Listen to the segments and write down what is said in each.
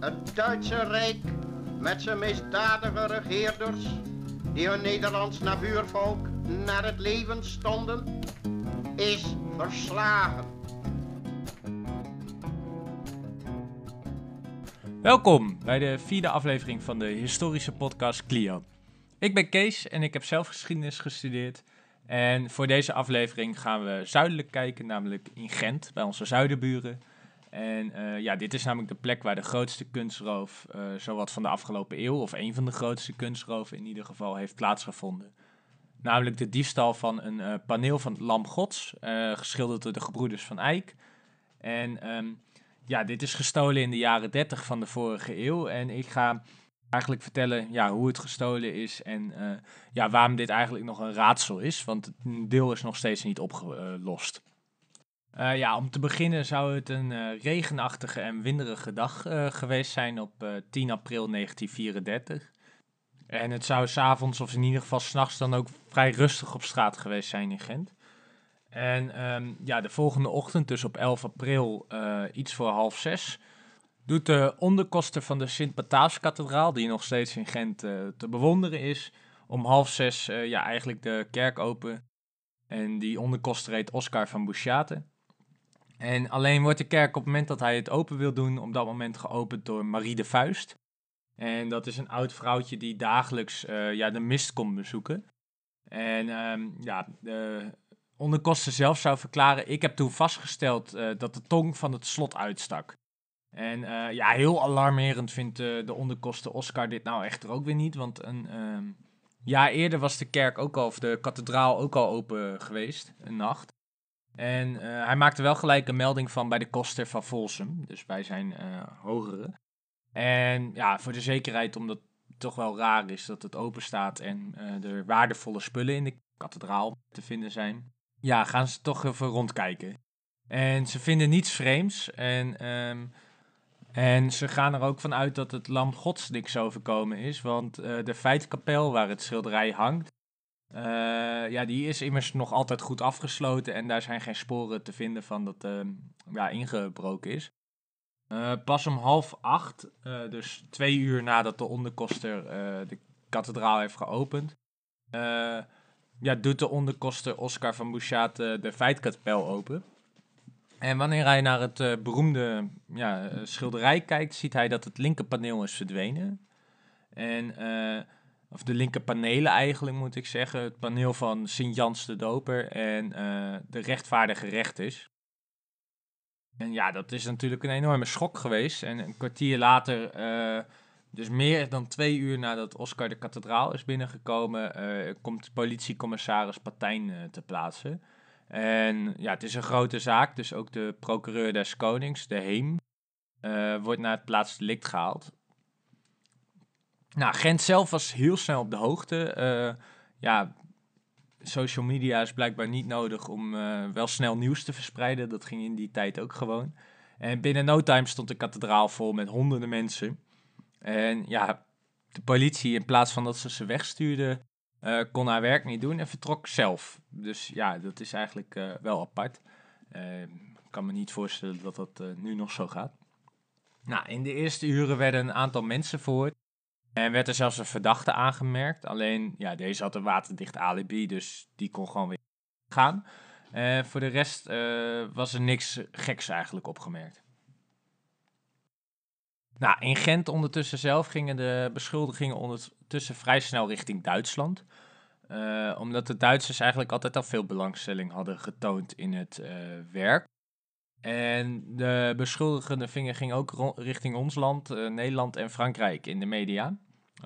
Het Duitse Rijk met zijn misdadige regeerders die hun Nederlands nabuurvolk naar het leven stonden, is verslagen. Welkom bij de vierde aflevering van de historische podcast Clio. Ik ben Kees en ik heb zelf geschiedenis gestudeerd. En voor deze aflevering gaan we zuidelijk kijken, namelijk in Gent, bij onze zuidenburen. En uh, ja, dit is namelijk de plek waar de grootste kunstroof, uh, zowat van de afgelopen eeuw, of een van de grootste kunstroven in ieder geval, heeft plaatsgevonden. Namelijk de diefstal van een uh, paneel van het Lam Gods, geschilderd door de gebroeders van Eyck. En um, ja, dit is gestolen in de jaren 30 van de vorige eeuw. En ik ga eigenlijk vertellen ja, hoe het gestolen is en ja, waarom dit eigenlijk nog een raadsel is. Want het deel is nog steeds niet opgelost. Uh, ja, om te beginnen zou het een uh, regenachtige en winderige dag uh, geweest zijn op 10 april 1934. En het zou s'avonds of in ieder geval s'nachts dan ook vrij rustig op straat geweest zijn in Gent. En um, ja, de volgende ochtend, dus op 11 april, iets voor half zes, doet de onderkoster van de Sint-Bataafskathedraal, die nog steeds in Gent te bewonderen is, om half zes ja, eigenlijk de kerk open. En die onderkoster heet Oscar van Bouchate. En alleen wordt de kerk op het moment dat hij het open wil doen, op dat moment geopend door Marie de Vuist. En dat is een oud vrouwtje die dagelijks uh, ja, de mist komt bezoeken. En um, ja, de onderkoster zelf zou verklaren, ik heb toen vastgesteld uh, dat de tong van het slot uitstak. En uh, ja, heel alarmerend vindt de onderkoster Oscar dit nou echter ook weer niet, want een um, jaar eerder was de kerk ook al, of de kathedraal ook al open geweest, een nacht. En uh, hij maakte wel gelijk een melding van bij de koster van Volsum, dus bij zijn uh, hogere. En ja, voor de zekerheid, omdat het toch wel raar is dat het open staat en uh, er waardevolle spullen in de kathedraal te vinden zijn, ja, gaan ze toch even rondkijken. En ze vinden niets vreemds en, um, en ze gaan er ook vanuit dat het lam gods niks overkomen is, want de feitkapel waar het schilderij hangt, uh, ja, die is immers nog altijd goed afgesloten en daar zijn geen sporen te vinden van dat uh, ja, ingebroken is. Uh, pas om half acht, dus twee uur nadat de onderkoster de kathedraal heeft geopend, ja, doet de onderkoster Oscar van Bouchat de feitkapel open. En wanneer hij naar het beroemde ja, schilderij kijkt, ziet hij dat het linkerpaneel is verdwenen. En of de linker panelen eigenlijk moet ik zeggen. Het paneel van Sint-Jans de Doper en uh, de rechtvaardige rechters. En ja, dat is natuurlijk een enorme schok geweest. En een kwartier later, uh, dus meer dan twee uur nadat Oscar de kathedraal is binnengekomen, uh, komt politiecommissaris Patijn te plaatsen. En ja, het is een grote zaak, dus ook de procureur des Konings, de Heem, wordt naar het plaatsdelict gehaald. Nou, Gent zelf was heel snel op de hoogte. Uh, ja, social media is blijkbaar niet nodig om uh, wel snel nieuws te verspreiden. Dat ging in die tijd ook gewoon. En binnen no time stond de kathedraal vol met honderden mensen. En ja, de politie, in plaats van dat ze ze wegstuurde, uh, kon haar werk niet doen en vertrok zelf. Dus ja, dat is eigenlijk wel apart. Ik kan me niet voorstellen dat dat nu nog zo gaat. Nou, in de eerste uren werden een aantal mensen verhoord. En werd er zelfs een verdachte aangemerkt. Alleen, ja, deze had een waterdicht alibi, dus die kon gewoon weer gaan. Uh, voor de rest uh, was er niks geks eigenlijk opgemerkt. Nou, in Gent ondertussen zelf gingen de beschuldigingen ondertussen vrij snel richting Duitsland. Uh, omdat de Duitsers eigenlijk altijd al veel belangstelling hadden getoond in het werk. En de beschuldigende vinger ging ook richting ons land, uh, Nederland en Frankrijk in de media.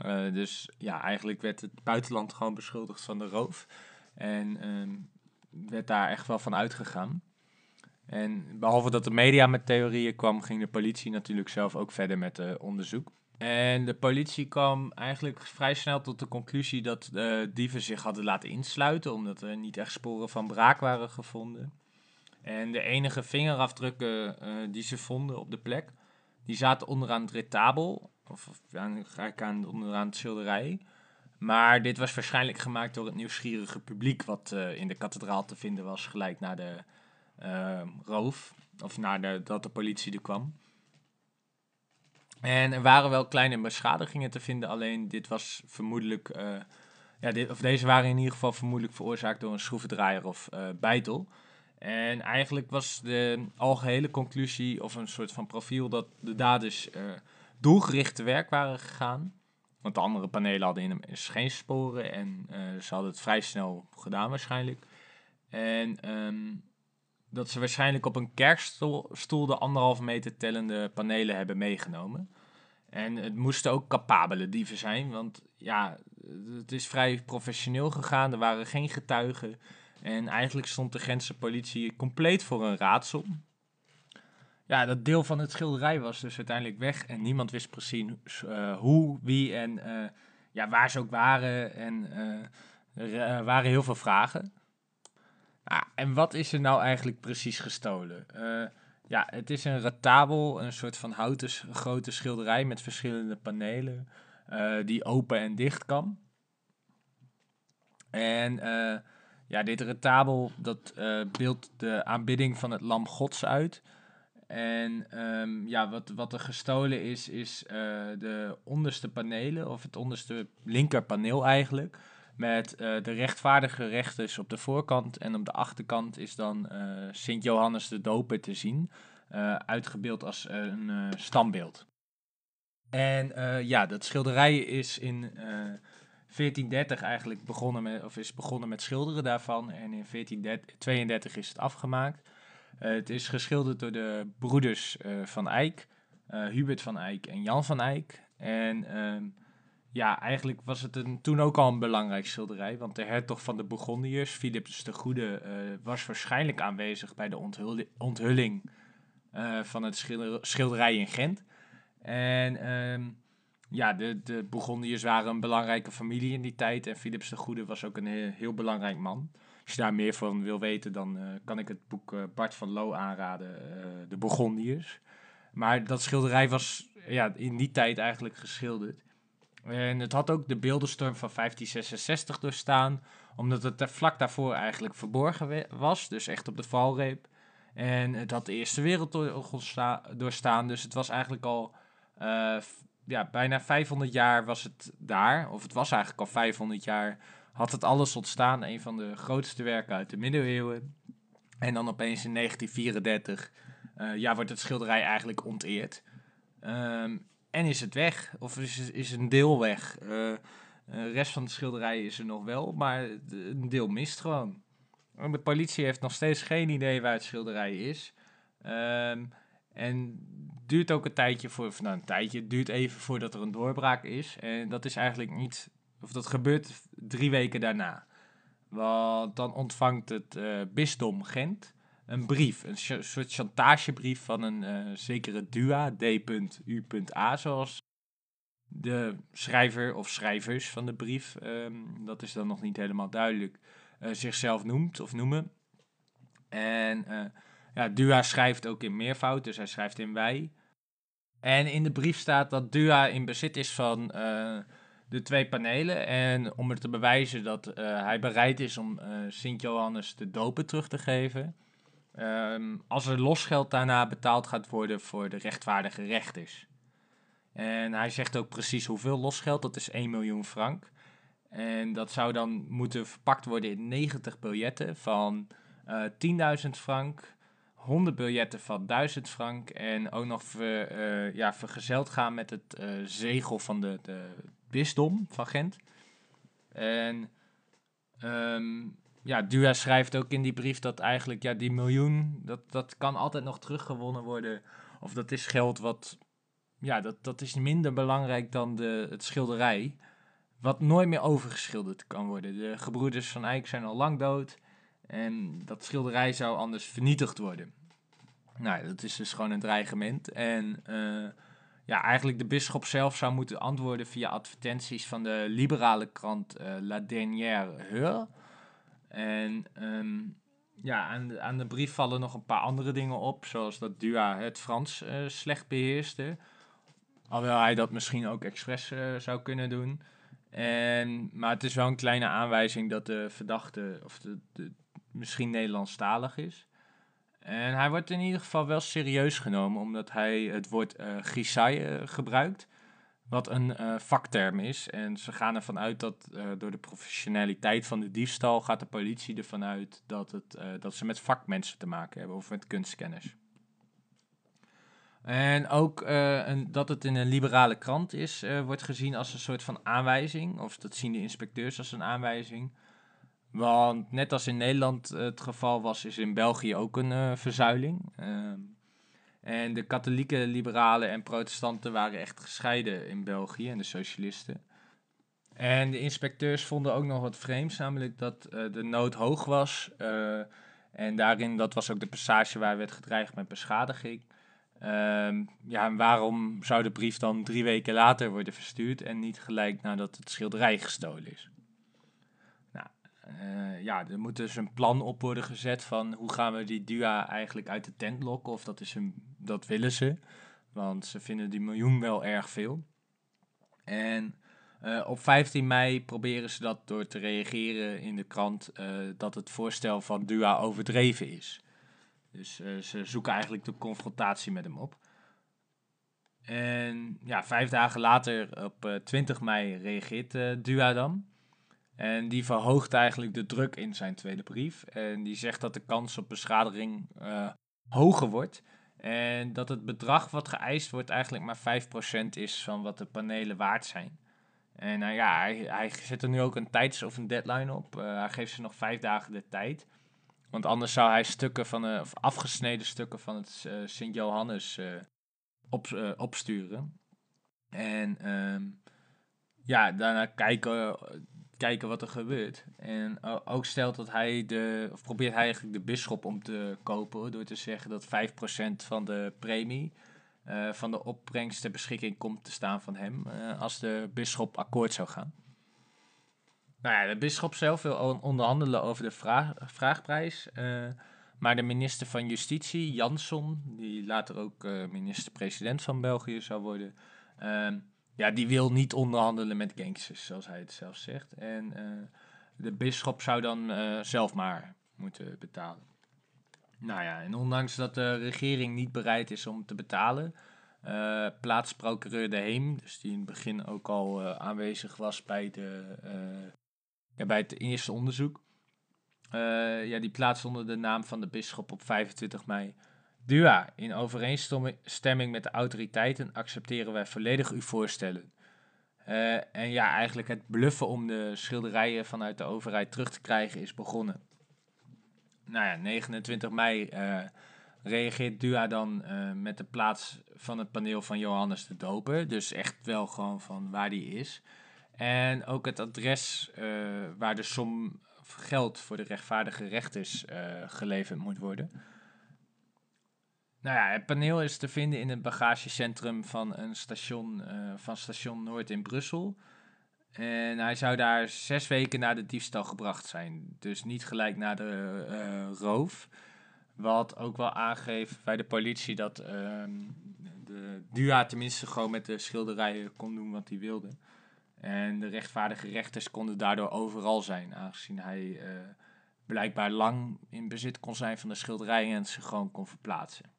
Uh, dus ja, eigenlijk werd het buitenland gewoon beschuldigd van de roof. En uh, werd daar echt wel van uitgegaan. En behalve dat de media met theorieën kwam, ging de politie natuurlijk zelf ook verder met uh, onderzoek. En de politie kwam eigenlijk vrij snel tot de conclusie dat dieven zich hadden laten insluiten, omdat er niet echt sporen van braak waren gevonden. En de enige vingerafdrukken uh, die ze vonden op de plek, die zaten onderaan het retabel, of, of aan, onderaan het schilderij. Maar dit was waarschijnlijk gemaakt door het nieuwsgierige publiek wat uh, in de kathedraal te vinden was, gelijk na de uh, roof, of na de, politie er kwam. En er waren wel kleine beschadigingen te vinden, alleen dit was vermoedelijk, eh, ja, of deze waren in ieder geval vermoedelijk veroorzaakt door een schroevendraaier of bijtel. En eigenlijk was de algehele conclusie of een soort van profiel dat de daders uh, doelgericht te werk waren gegaan. Want de andere panelen hadden in hem geen sporen en ze hadden het vrij snel gedaan waarschijnlijk. En um, dat ze waarschijnlijk op een kerkstoel de anderhalve meter tellende panelen hebben meegenomen. En het moesten ook capabele dieven zijn, want ja, het is vrij professioneel gegaan. Er waren geen getuigen. En eigenlijk stond de Gentse politie compleet voor een raadsel. Ja, dat deel van het schilderij was dus uiteindelijk weg. En niemand wist precies uh, hoe, wie en uh, ja, waar ze ook waren. En uh, er waren heel veel vragen. Ah, en wat is er nou eigenlijk precies gestolen? Ja, het is een retabel, een soort van houten grote schilderij met verschillende panelen, die open en dicht kan. En ja, dit retabel, dat beeldt de aanbidding van het lam gods uit. En um, ja, wat, wat er gestolen is, is de onderste panelen, of het onderste linkerpaneel eigenlijk. Met uh, de rechtvaardige rechters op de voorkant en op de achterkant is dan uh, Sint Johannes de Doper te zien, uh, uitgebeeld als een standbeeld. En ja, dat schilderij is in 1430 eigenlijk begonnen met, of is begonnen met schilderen daarvan en in 1432 is het afgemaakt. het is geschilderd door de broeders van Eyck, Hubert van Eyck en Jan van Eyck. En ehm, ja, eigenlijk was het een, toen ook al een belangrijk schilderij. Want de hertog van de Bourgondiërs, Philips de Goede, was waarschijnlijk aanwezig bij de onthul onthulling van het schilder schilderij in Gent. En um, ja, de, de Bourgondiërs waren een belangrijke familie in die tijd. En Philips de Goede was ook een heel, belangrijk man. Als je daar meer van wil weten, dan uh, kan ik het boek Bart van Loo aanraden, De Bourgondiërs. Maar dat schilderij was ja, in die tijd eigenlijk geschilderd. En het had ook de beeldenstorm van 1566 doorstaan, omdat het vlak daarvoor eigenlijk verborgen was, dus echt op de valreep. En het had de Eerste Wereldoorlog doorstaan, dus het was eigenlijk al ja, bijna 500 jaar was het daar, of het was eigenlijk al 500 jaar, had het alles ontstaan. Een van de grootste werken uit de middeleeuwen. En dan opeens in 1934 uh, ja, wordt het schilderij eigenlijk onteerd. Um, en is het weg, of is, is een deel weg. Uh, de rest van de schilderij is er nog wel, maar een deel mist gewoon. De politie heeft nog steeds geen idee waar het schilderij is. Um, en duurt ook een tijdje voor, of nou een tijdje, het duurt even voordat er een doorbraak is. En dat is eigenlijk niet, of dat gebeurt drie weken daarna. Want dan ontvangt het uh, bisdom Gent een brief, een soort chantagebrief van een uh, zekere Dua, D.U.A, zoals de schrijver of schrijvers van de brief, um, dat is dan nog niet helemaal duidelijk, uh, zichzelf noemt of noemen. En ja, Dua schrijft ook in meervoud, dus hij schrijft in wij. En in de brief staat dat Dua in bezit is van de twee panelen. En om er te bewijzen dat hij bereid is om Sint Johannes de dopen terug te geven, Um, als er losgeld daarna betaald gaat worden voor de rechtvaardige rechters. En hij zegt ook precies hoeveel losgeld, dat is 1 miljoen frank. En dat zou dan moeten verpakt worden in 90 biljetten van uh, eh, 10.000 frank, 100 biljetten van 1000 frank en ook nog uh, ja, vergezeld gaan met het uh, zegel van de, de bisdom van Gent. En um, ja, Dua schrijft ook in die brief dat eigenlijk ja, die miljoen, dat, dat kan altijd nog teruggewonnen worden. Of dat is geld wat, ja, dat, dat is minder belangrijk dan de, het schilderij. Wat nooit meer overgeschilderd kan worden. De gebroeders van Eyck zijn al lang dood. En dat schilderij zou anders vernietigd worden. Nou, dat is dus gewoon een dreigement. En uh, ja, eigenlijk de bisschop zelf zou moeten antwoorden via advertenties van de liberale krant uh, La Dernière Heure. En um, ja, aan de, aan de brief vallen nog een paar andere dingen op, zoals dat Dua het Frans uh, slecht beheerste. Alhoewel hij dat misschien ook expres zou kunnen doen. En, maar het is wel een kleine aanwijzing dat de verdachte of de, misschien Nederlandstalig is. En hij wordt in ieder geval wel serieus genomen, omdat hij het woord uh, Gisai gebruikt. Wat een vakterm is. En ze gaan ervan uit dat door de professionaliteit van de diefstal gaat de politie ervan uit dat, het, dat ze met vakmensen te maken hebben of met kunstkennis. En ook dat het in een liberale krant is, wordt gezien als een soort van aanwijzing. Of dat zien de inspecteurs als een aanwijzing. Want net als in Nederland het geval was, is in België ook een uh, verzuiling. Ehm, en de katholieke, liberalen en protestanten waren echt gescheiden in België en de socialisten. En de inspecteurs vonden ook nog wat vreemds, namelijk dat de nood hoog was. en daarin, dat was ook de passage waar werd gedreigd met beschadiging. Um, ja, en waarom zou de brief dan drie weken later worden verstuurd en niet gelijk nadat het schilderij gestolen is? Uh, ja, er moet dus een plan op worden gezet van hoe gaan we die Dua eigenlijk uit de tent lokken, of dat, is een, dat willen ze, want ze vinden die miljoen wel erg veel. En uh, op 15 mei proberen ze dat door te reageren in de krant uh, dat het voorstel van Dua overdreven is. Dus ze zoeken eigenlijk de confrontatie met hem op. En ja, vijf dagen later, op uh, eh, 20 mei, reageert Dua dan. En die verhoogt eigenlijk de druk in zijn tweede brief. En die zegt dat de kans op beschadiging hoger wordt. En dat het bedrag wat geëist wordt eigenlijk maar 5% is van wat de panelen waard zijn. En nou ja, hij, hij zet er nu ook een tijds- of een deadline op. hij geeft ze nog vijf dagen de tijd. Want anders zou hij stukken van, uh, of afgesneden stukken van het uh, Sint-Johannes op, opsturen. En um, ja, daarna kijken, kijken wat er gebeurt. En ook stelt dat hij de, of probeert hij eigenlijk de bisschop om te kopen door te zeggen dat 5% van de premie van de opbrengst ter beschikking komt te staan van hem als de bisschop akkoord zou gaan. Nou ja, de bisschop zelf wil onderhandelen over de vraag, vraagprijs. Uh, maar de minister van Justitie, Jansson, die later ook minister-president van België zou worden, ja, die wil niet onderhandelen met gangsters, zoals hij het zelf zegt. En uh, de bisschop zou dan zelf maar moeten betalen. Nou ja, en ondanks dat de regering niet bereid is om te betalen, plaatst procureur De Heem, dus die in het begin ook al aanwezig was bij de ja, bij het eerste onderzoek. Uh, ja, die plaatst onder de naam van de bisschop op 25 mei. Dua, in overeenstemming met de autoriteiten accepteren wij volledig uw voorstellen. Uh, en ja, eigenlijk het bluffen om de schilderijen vanuit de overheid terug te krijgen is begonnen. Nou ja, 29 mei uh, reageert Dua dan met de plaats van het paneel van Johannes de Doper. Dus echt wel gewoon van waar die is. En ook het adres waar de som geld voor de rechtvaardige rechters geleverd moet worden. Nou ja, het paneel is te vinden in het bagagecentrum van een station, uh, van station Noord in Brussel. En hij zou daar zes weken na de diefstal gebracht zijn. Dus niet gelijk na de roof. Wat ook wel aangeeft bij de politie dat ehm, de Dua tenminste gewoon met de schilderijen kon doen wat hij wilde. En de rechtvaardige rechters konden daardoor overal zijn, aangezien hij uh, blijkbaar lang in bezit kon zijn van de schilderijen en ze gewoon kon verplaatsen.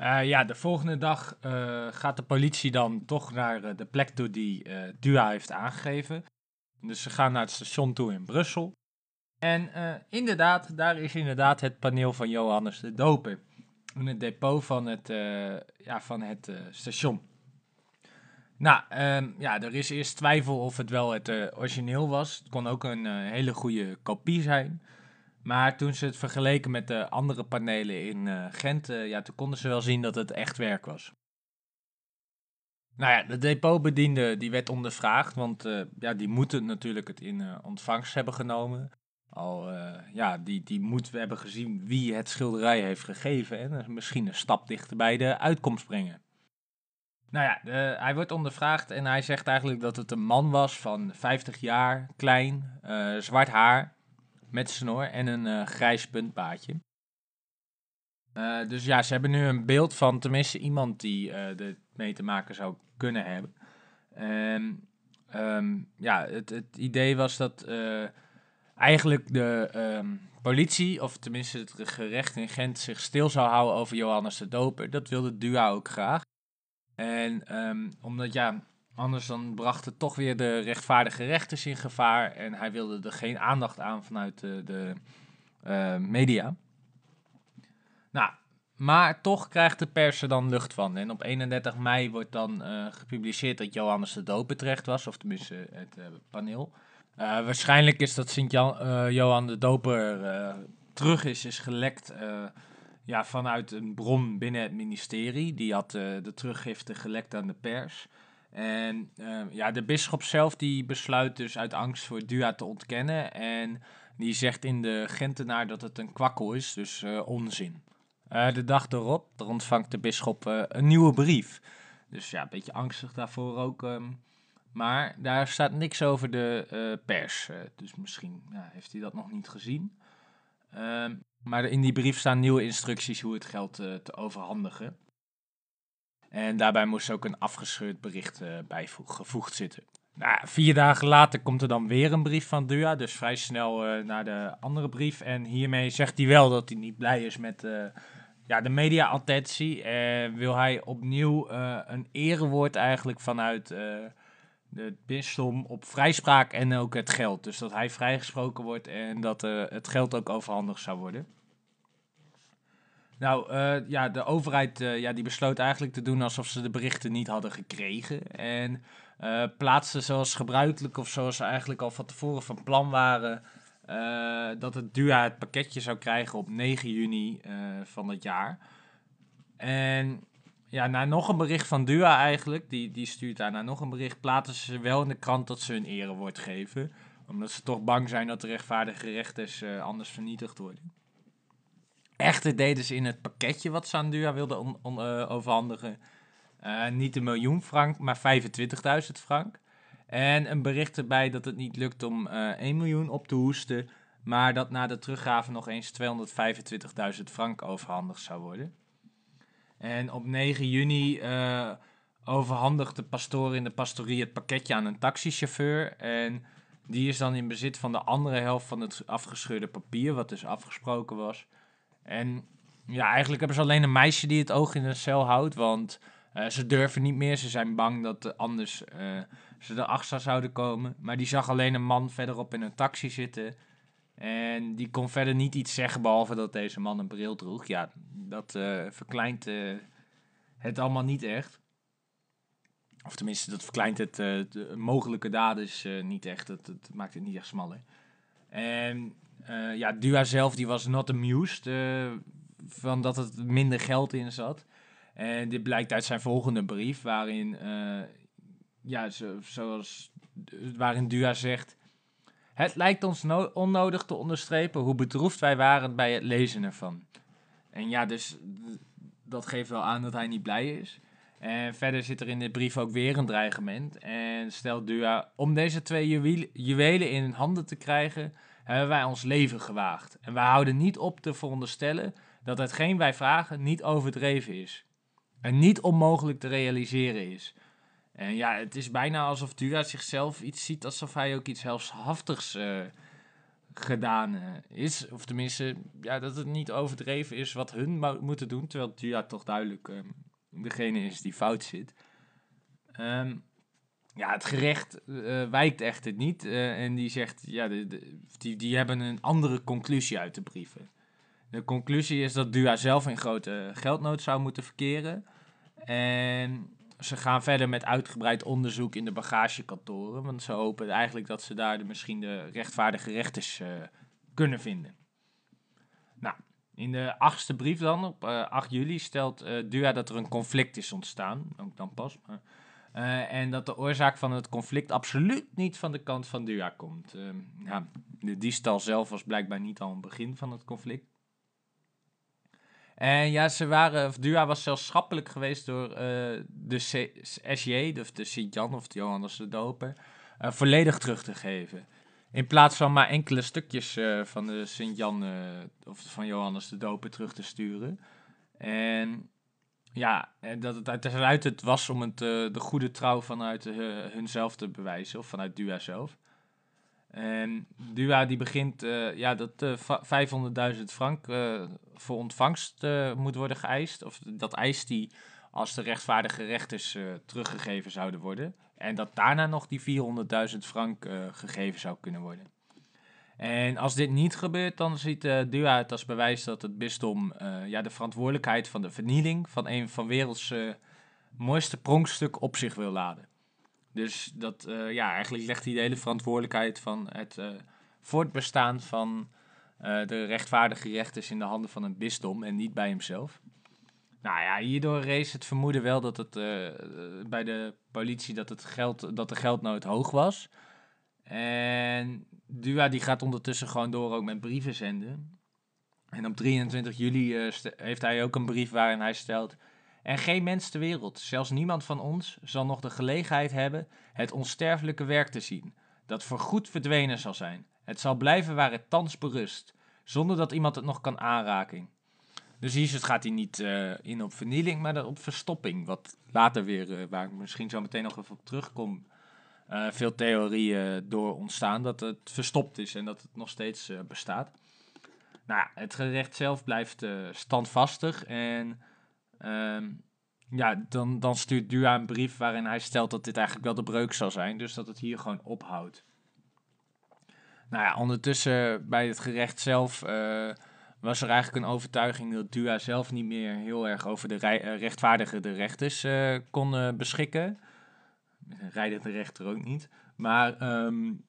Uh, ja, de volgende dag uh, gaat de politie dan toch naar de plek toe die Dua heeft aangegeven. Dus ze gaan naar het station toe in Brussel. En inderdaad, daar is inderdaad het paneel van Johannes de Doper. In het depot van het, ja, van het station. Nou, um, ja, er is eerst twijfel of het wel het origineel was. Het kon ook een hele goede kopie zijn. Maar toen ze het vergeleken met de andere panelen in uh, Gent, ja, toen konden ze wel zien dat het echt werk was. Nou ja, de depotbediende die werd ondervraagd, want ja, die moeten natuurlijk het in ontvangst hebben genomen. Al, ja, die, die moet hebben gezien wie het schilderij heeft gegeven en misschien een stap dichter bij de uitkomst brengen. Nou ja, hij wordt ondervraagd en hij zegt eigenlijk dat het een man was van 50 jaar, klein, uh, zwart haar, met snor en een uh, grijs puntbaardje. Uh, dus ja, ze hebben nu een beeld van tenminste iemand die er mee te maken zou kunnen hebben. En um, ja, het, het, idee was dat eigenlijk de, um, politie, of tenminste het gerecht in Gent, zich stil zou houden over Johannes de Doper. Dat wilde Dua ook graag. En ehm, omdat ja, anders dan bracht het toch weer de rechtvaardige rechters in gevaar. En hij wilde er geen aandacht aan vanuit de, de eh, media. Nou, maar toch krijgt de pers er dan lucht van. En op 31 mei wordt dan uh, gepubliceerd dat Johannes de Doper terecht was, of tenminste het paneel. waarschijnlijk is dat Sint-Johan de Doper terug is, is gelekt ja, vanuit een bron binnen het ministerie. Die had de teruggifte gelekt aan de pers. En ja, de bisschop zelf die besluit dus uit angst voor Dua te ontkennen. En die zegt in de Gentenaar dat het een kwakkel is, dus onzin. Uh, de dag erop er ontvangt de bisschop uh, een nieuwe brief. Dus ja, een beetje angstig daarvoor ook. Um, maar daar staat niks over de pers. dus misschien ja, heeft hij dat nog niet gezien. Ehm, maar in die brief staan nieuwe instructies hoe het geld te overhandigen. En daarbij moest ook een afgescheurd bericht bijgevoegd zitten. Nou, vier dagen later komt er dan weer een brief van Dua, dus vrij snel naar de andere brief. En hiermee zegt hij wel dat hij niet blij is met ja, de media-attentie. Uh, wil hij opnieuw een erewoord eigenlijk vanuit de bisdom op vrijspraak en ook het geld. Dus dat hij vrijgesproken wordt en dat het geld ook overhandigd zou worden. Nou, ja, de overheid ja, die besloot eigenlijk te doen alsof ze de berichten niet hadden gekregen. En plaatste zoals gebruikelijk of zoals ze eigenlijk al van tevoren van plan waren uh, dat het DUA het pakketje zou krijgen op 9 juni uh, van het jaar. En ja, na nog een bericht van DUA eigenlijk, die, die stuurt daarna nog een bericht, plaatsen ze wel in de krant dat ze hun erewoord geven. Omdat ze toch bang zijn dat de rechtvaardige rechters uh, anders vernietigd worden. Echter deden ze in het pakketje wat ze aan DUA wilden on, on, overhandigen niet een miljoen frank, maar 25.000 frank. En een bericht erbij dat het niet lukt om uh, eh, 1 miljoen op te hoesten, maar dat na de teruggave nog eens 225.000 frank overhandigd zou worden. En op 9 juni overhandigt de pastoor in de pastorie het pakketje aan een taxichauffeur. En die is dan in bezit van de andere helft van het afgescheurde papier, wat dus afgesproken was. En ja, eigenlijk hebben ze alleen een meisje die het oog in de cel houdt, want uh, ze durven niet meer. Ze zijn bang dat anders uh, ze erachter zouden komen. Maar die zag alleen een man verderop in een taxi zitten. En die kon verder niet iets zeggen, behalve dat deze man een bril droeg. Ja, dat uh, verkleint het allemaal niet echt. Of tenminste, dat verkleint het de mogelijke daden is, niet echt. Dat, dat, maakt het niet echt smaller. En ja, Dua zelf die was not amused van dat het minder geld in zat. En dit blijkt uit zijn volgende brief, waarin, uh, ja, zo, zoals, waarin Dua zegt... Het lijkt ons onnodig te onderstrepen hoe bedroefd wij waren bij het lezen ervan. En ja, dus dat geeft wel aan dat hij niet blij is. En verder zit er in dit brief ook weer een dreigement. En stelt Dua, om deze twee juwelen in handen te krijgen, hebben wij ons leven gewaagd. En wij houden niet op te veronderstellen dat hetgeen wij vragen niet overdreven is en niet onmogelijk te realiseren is. En ja, het is bijna alsof Dura zichzelf iets ziet alsof hij ook iets helshaftigs uh, gedaan uh, is. Of tenminste, ja, dat het niet overdreven is wat hun moeten doen. Terwijl Dura toch duidelijk um, degene is die fout zit. Um, ja, het gerecht uh, wijkt echter niet. en die zegt, ja, die, die hebben een andere conclusie uit de brieven. De conclusie is dat Dua zelf in grote geldnood zou moeten verkeren. En ze gaan verder met uitgebreid onderzoek in de bagagekantoren. Want ze hopen eigenlijk dat ze daar de, misschien de rechtvaardige rechters kunnen vinden. Nou, in de achtste brief dan, op uh, eh, 8 juli, stelt Dua dat er een conflict is ontstaan. Ook dan pas. En dat de oorzaak van het conflict absoluut niet van de kant van Dua komt. ja, de diefstal zelf was blijkbaar niet al een begin van het conflict. En ja, ze waren, Dua was zelfs schappelijk geweest door uh, de SJ, of de Sint-Jan of de Johannes de Doper, uh, volledig terug te geven. In plaats van maar enkele stukjes uh, van de Sint-Jan of van Johannes de Doper terug te sturen. En ja, en dat het uiteindelijk het was om het, de goede trouw vanuit hunzelf te bewijzen, of vanuit Dua zelf. En Dua die begint ja, dat uh, 500.000 frank voor ontvangst moet worden geëist. Of dat eist hij als de rechtvaardige rechters teruggegeven zouden worden. En dat daarna nog die 400.000 frank gegeven zou kunnen worden. En als dit niet gebeurt, dan ziet uh, Dua het als bewijs dat het bisdom ja, de verantwoordelijkheid van de vernieling van een van werelds mooiste pronkstuk op zich wil laden. Dus dat, ja, eigenlijk legt hij de hele verantwoordelijkheid van het voortbestaan van de rechtvaardige rechters in de handen van een bisdom en niet bij hemzelf. Nou ja, hierdoor rees het vermoeden wel dat het bij de politie dat, het geld, dat de geldnood hoog was. En Dua die gaat ondertussen gewoon door ook met brieven zenden. En op 23 juli heeft hij ook een brief waarin hij stelt... En geen mens ter wereld, zelfs niemand van ons, zal nog de gelegenheid hebben het onsterfelijke werk te zien, dat voorgoed verdwenen zal zijn. Het zal blijven waar het thans berust, zonder dat iemand het nog kan aanraken. Dus hier gaat hij niet uh, in op vernieling, maar op verstopping. Wat later weer, uh, waar ik misschien zo meteen nog even op terugkom, uh, veel theorieën door ontstaan dat het verstopt is en dat het nog steeds bestaat. Nou het gerecht zelf blijft standvastig en Um, ja, dan, dan stuurt Dua een brief waarin hij stelt dat dit eigenlijk wel de breuk zal zijn. Dus dat het hier gewoon ophoudt. Nou ja, ondertussen bij het gerecht zelf was er eigenlijk een overtuiging dat Dua zelf niet meer heel erg over de rechtvaardige de rechters kon beschikken. Rijden de rechter ook niet. Maar um,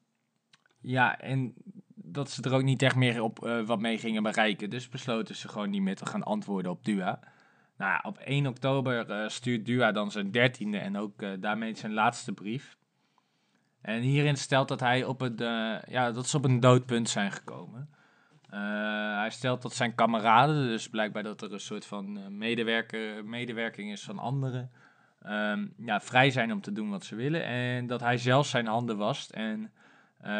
ja, en dat ze er ook niet echt meer op wat mee gingen bereiken. Dus besloten ze gewoon niet meer te gaan antwoorden op Dua. Nou, op 1 oktober uh, stuurt Dua dan zijn dertiende en ook uh, daarmee zijn laatste brief. En hierin stelt dat hij op het, ja, dat ze op een doodpunt zijn gekomen. hij stelt dat zijn kameraden, dus blijkbaar dat er een soort van medewerker, medewerking is van anderen, um, ja, vrij zijn om te doen wat ze willen. En dat hij zelf zijn handen wast en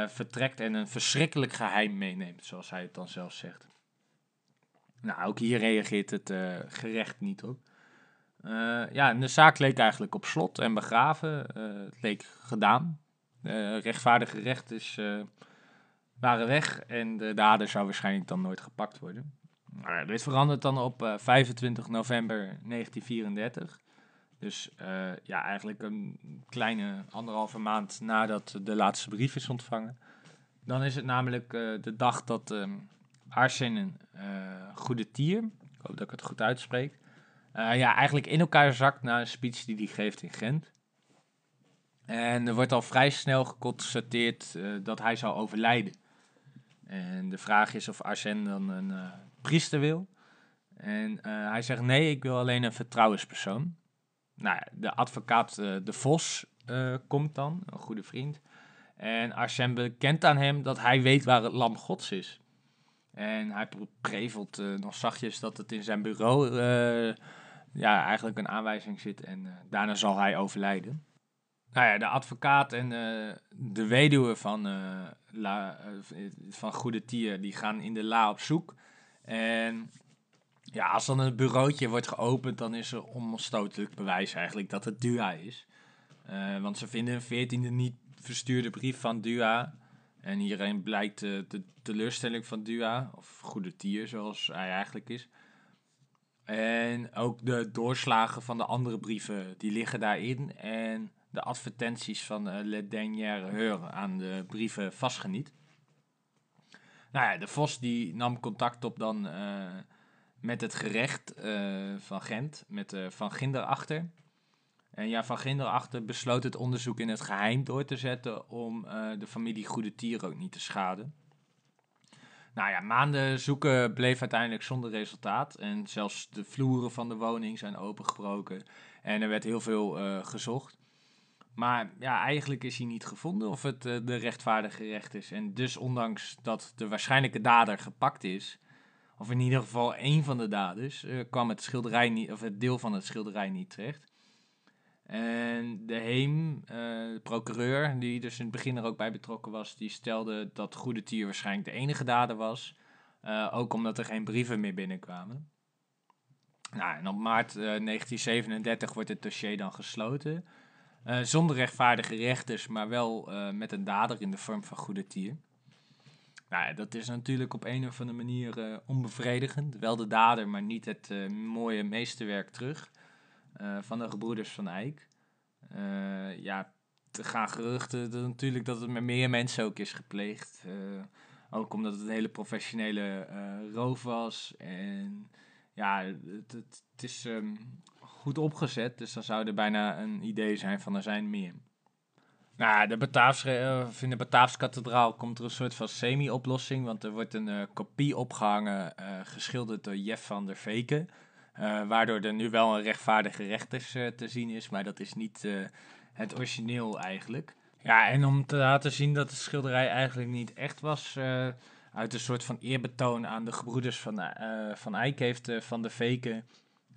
vertrekt en een verschrikkelijk geheim meeneemt, zoals hij het dan zelf zegt. Nou, ook hier reageert het uh, gerecht niet op. Uh, ja, de zaak leek eigenlijk op slot en begraven. Het leek gedaan. Rechtvaardige rechters waren weg en de dader zou waarschijnlijk dan nooit gepakt worden. Maar dit verandert dan op 25 november 1934. Dus ja, eigenlijk een kleine anderhalve maand nadat de laatste brief is ontvangen. Dan is het namelijk de dag dat ehm, Arsene uh, Goede Tier, ik hoop dat ik het goed uitspreek, ja, eigenlijk in elkaar zakt na een speech die hij geeft in Gent. En er wordt al vrij snel geconstateerd dat hij zal overlijden. En de vraag is of Arsène dan een priester wil. En hij zegt nee, ik wil alleen een vertrouwenspersoon. Nou, de advocaat De Vos komt dan, een goede vriend. En Arsène bekent aan hem dat hij weet waar het lam gods is. En hij prevelt uh, nog zachtjes dat het in zijn bureau ja, eigenlijk een aanwijzing zit en daarna zal hij overlijden. Nou ja, de advocaat en de weduwe van, la, van Goede Tier die gaan in de la op zoek. En ja, als dan een bureautje wordt geopend, dan is er onstotelijk bewijs eigenlijk dat het Dua is. want ze vinden een veertiende niet verstuurde brief van Dua. En hierin blijkt de, de teleurstelling van Dua, of goede tier zoals hij eigenlijk is. En ook de doorslagen van de andere brieven, die liggen daarin. En de advertenties van uh, Le Dernière Heure aan de brieven vastgeniet. Nou ja, de Vos die nam contact op dan uh, met het gerecht uh, van Gent, met Van Ginder achter. En ja, Van Ginderachter besloot het onderzoek in het geheim door te zetten om uh, de familie Goede Tier ook niet te schaden. Nou ja, maanden zoeken bleef uiteindelijk zonder resultaat. En zelfs de vloeren van de woning zijn opengebroken. En er werd heel veel gezocht. Maar ja, eigenlijk is hij niet gevonden of het de rechtvaardige recht is. En dus ondanks dat de waarschijnlijke dader gepakt is, of in ieder geval één van de daders, kwam het schilderij niet, of het deel van het schilderij niet terecht. En de Heem, uh, de procureur, die dus in het begin er ook bij betrokken was, die stelde dat Goede Tier waarschijnlijk de enige dader was. Uh, ook omdat er geen brieven meer binnenkwamen. Nou, en op maart uh, eh, 1937 wordt het dossier dan gesloten. zonder rechtvaardige rechters, maar wel met een dader in de vorm van goede tier. Nou, dat is natuurlijk op een of andere manier onbevredigend. Wel de dader, maar niet het mooie meesterwerk terug van de gebroeders van Eyck. ja, er gaan geruchten dat, natuurlijk dat het met meer mensen ook is gepleegd. Ook omdat het een hele professionele roof was. En ja, het, het, is um, goed opgezet. Dus dan zou er bijna een idee zijn van er zijn meer. Nou, de uh, in de Bataafse kathedraal komt er een soort van semi-oplossing. Want er wordt een uh, kopie opgehangen, geschilderd door Jeff van der Veken. waardoor er nu wel een rechtvaardige rechters te zien is. Maar dat is niet het origineel eigenlijk. Ja, en om te laten zien dat de schilderij eigenlijk niet echt was, uit een soort van eerbetoon aan de gebroeders van, van Eyck heeft Van de Veken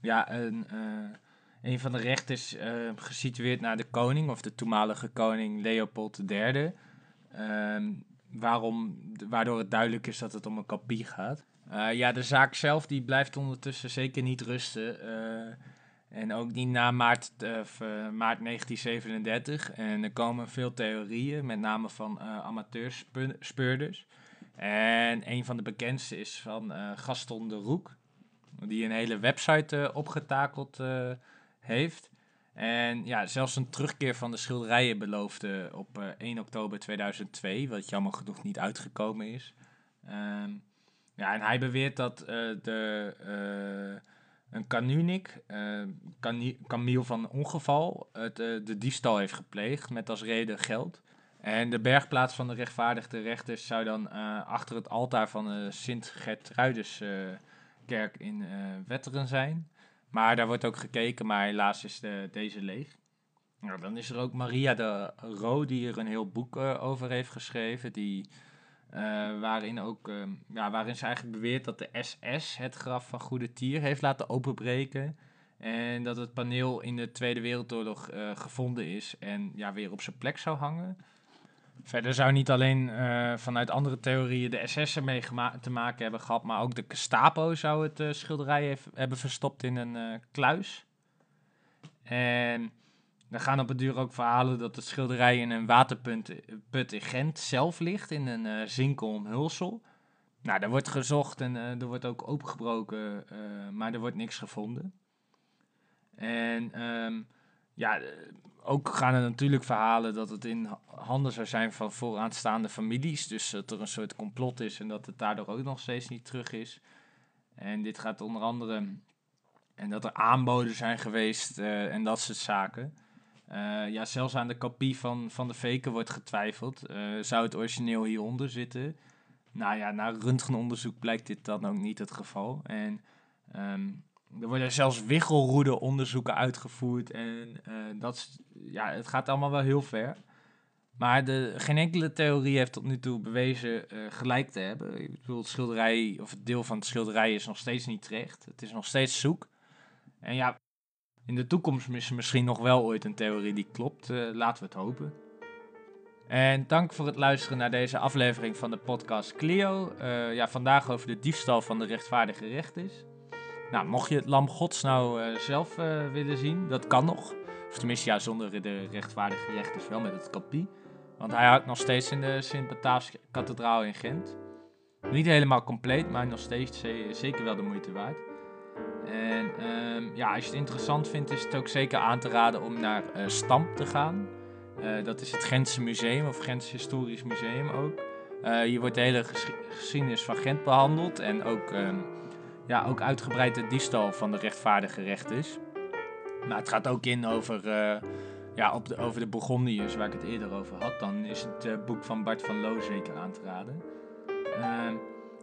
ja, een, een van de rechters gesitueerd naar de koning, of de toenmalige koning Leopold III. Ehm, waarom, waardoor het duidelijk is dat het om een kopie gaat. ja, de zaak zelf die blijft ondertussen zeker niet rusten. En ook niet na maart, uh, maart 1937. En er komen veel theorieën, met name van uh, amateurspeurders. En een van de bekendste is van uh, Gaston de Roek, die een hele website opgetakeld heeft. En ja, zelfs een terugkeer van de schilderijen beloofde op 1 oktober 2002, wat jammer genoeg niet uitgekomen is. Um, ja, en hij beweert dat de een kanunik, uh, Camille van Ongeval, het, uh, de diefstal heeft gepleegd met als reden geld. En de bergplaats van de rechtvaardigde rechters zou dan uh, achter het altaar van de Sint-Gertrudeskerk in Wetteren zijn. Maar daar wordt ook gekeken, maar helaas is de, deze leeg. Nou, dan is er ook Maria de Roo, die er een heel boek over heeft geschreven. Die uh, waarin, ook, uh, ja, waarin ze eigenlijk beweert dat de SS het graf van Goede Tier heeft laten openbreken. En dat het paneel in de Tweede Wereldoorlog uh, gevonden is en ja, weer op zijn plek zou hangen. Verder zou niet alleen vanuit andere theorieën de SS ermee te maken hebben gehad, maar ook de Gestapo zou het schilderij hebben verstopt in een kluis. En er gaan op het duur ook verhalen dat het schilderij in een waterput in Gent zelf ligt, in een uh, zinkelomhulsel. Nou, daar wordt gezocht en er wordt ook opengebroken, maar er wordt niks gevonden. En um, ja, ook gaan er natuurlijk verhalen dat het in handen zou zijn van vooraanstaande families. Dus dat er een soort complot is en dat het daardoor ook nog steeds niet terug is. En dit gaat onder andere. En dat er aanboden zijn geweest en dat soort zaken. Uh, ja, zelfs aan de kopie van, van de faken wordt getwijfeld. Uh, zou het origineel hieronder zitten? Nou ja, na röntgenonderzoek blijkt dit dan ook niet het geval. En um, er worden zelfs wiggelroede onderzoeken uitgevoerd. En uh, dat ja, het gaat allemaal wel heel ver. Maar de, geen enkele theorie heeft tot nu toe bewezen gelijk te hebben. Ik bedoel, het schilderij, of het deel van het schilderij is nog steeds niet terecht. Het is nog steeds zoek. En ja, in de toekomst is misschien nog wel ooit een theorie die klopt. Uh, laten we het hopen. En dank voor het luisteren naar deze aflevering van de podcast Clio. Ja, vandaag over de diefstal van de rechtvaardige rechters. Nou, mocht je het Lam Gods nou uh, zelf willen zien, dat kan nog. Of tenminste, ja, zonder de rechtvaardige rechters, wel met het kopie. Want hij hangt nog steeds in de Sint-Bataafse kathedraal in Gent. Niet helemaal compleet, maar nog steeds zeker wel de moeite waard. En um, ja, als je het interessant vindt, is het ook zeker aan te raden om naar uh, Stamp te gaan. Dat is het Gentse Museum, of Gents Historisch Museum ook. Uh, hier wordt de hele ges geschiedenis van Gent behandeld. En ook, um, ja, ook uitgebreid de diefstal van de rechtvaardige rechters. Maar het gaat ook in over, ja, op de, over de Burgondiërs, waar ik het eerder over had. Dan is het boek van Bart van Loo zeker aan te raden. Ehm,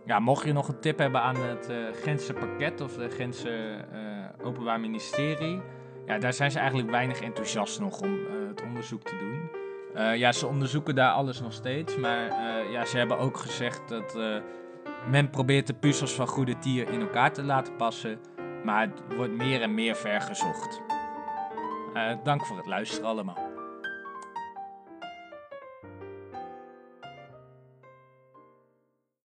ja, mocht je nog een tip hebben aan het uh, Gentse pakket of de Gentse Openbaar Ministerie, ja, daar zijn ze eigenlijk weinig enthousiast nog om het onderzoek te doen. ja, ze onderzoeken daar alles nog steeds, maar ja, ze hebben ook gezegd dat men probeert de puzzels van Goede Tier in elkaar te laten passen, maar het wordt meer en meer vergezocht. dank voor het luisteren allemaal.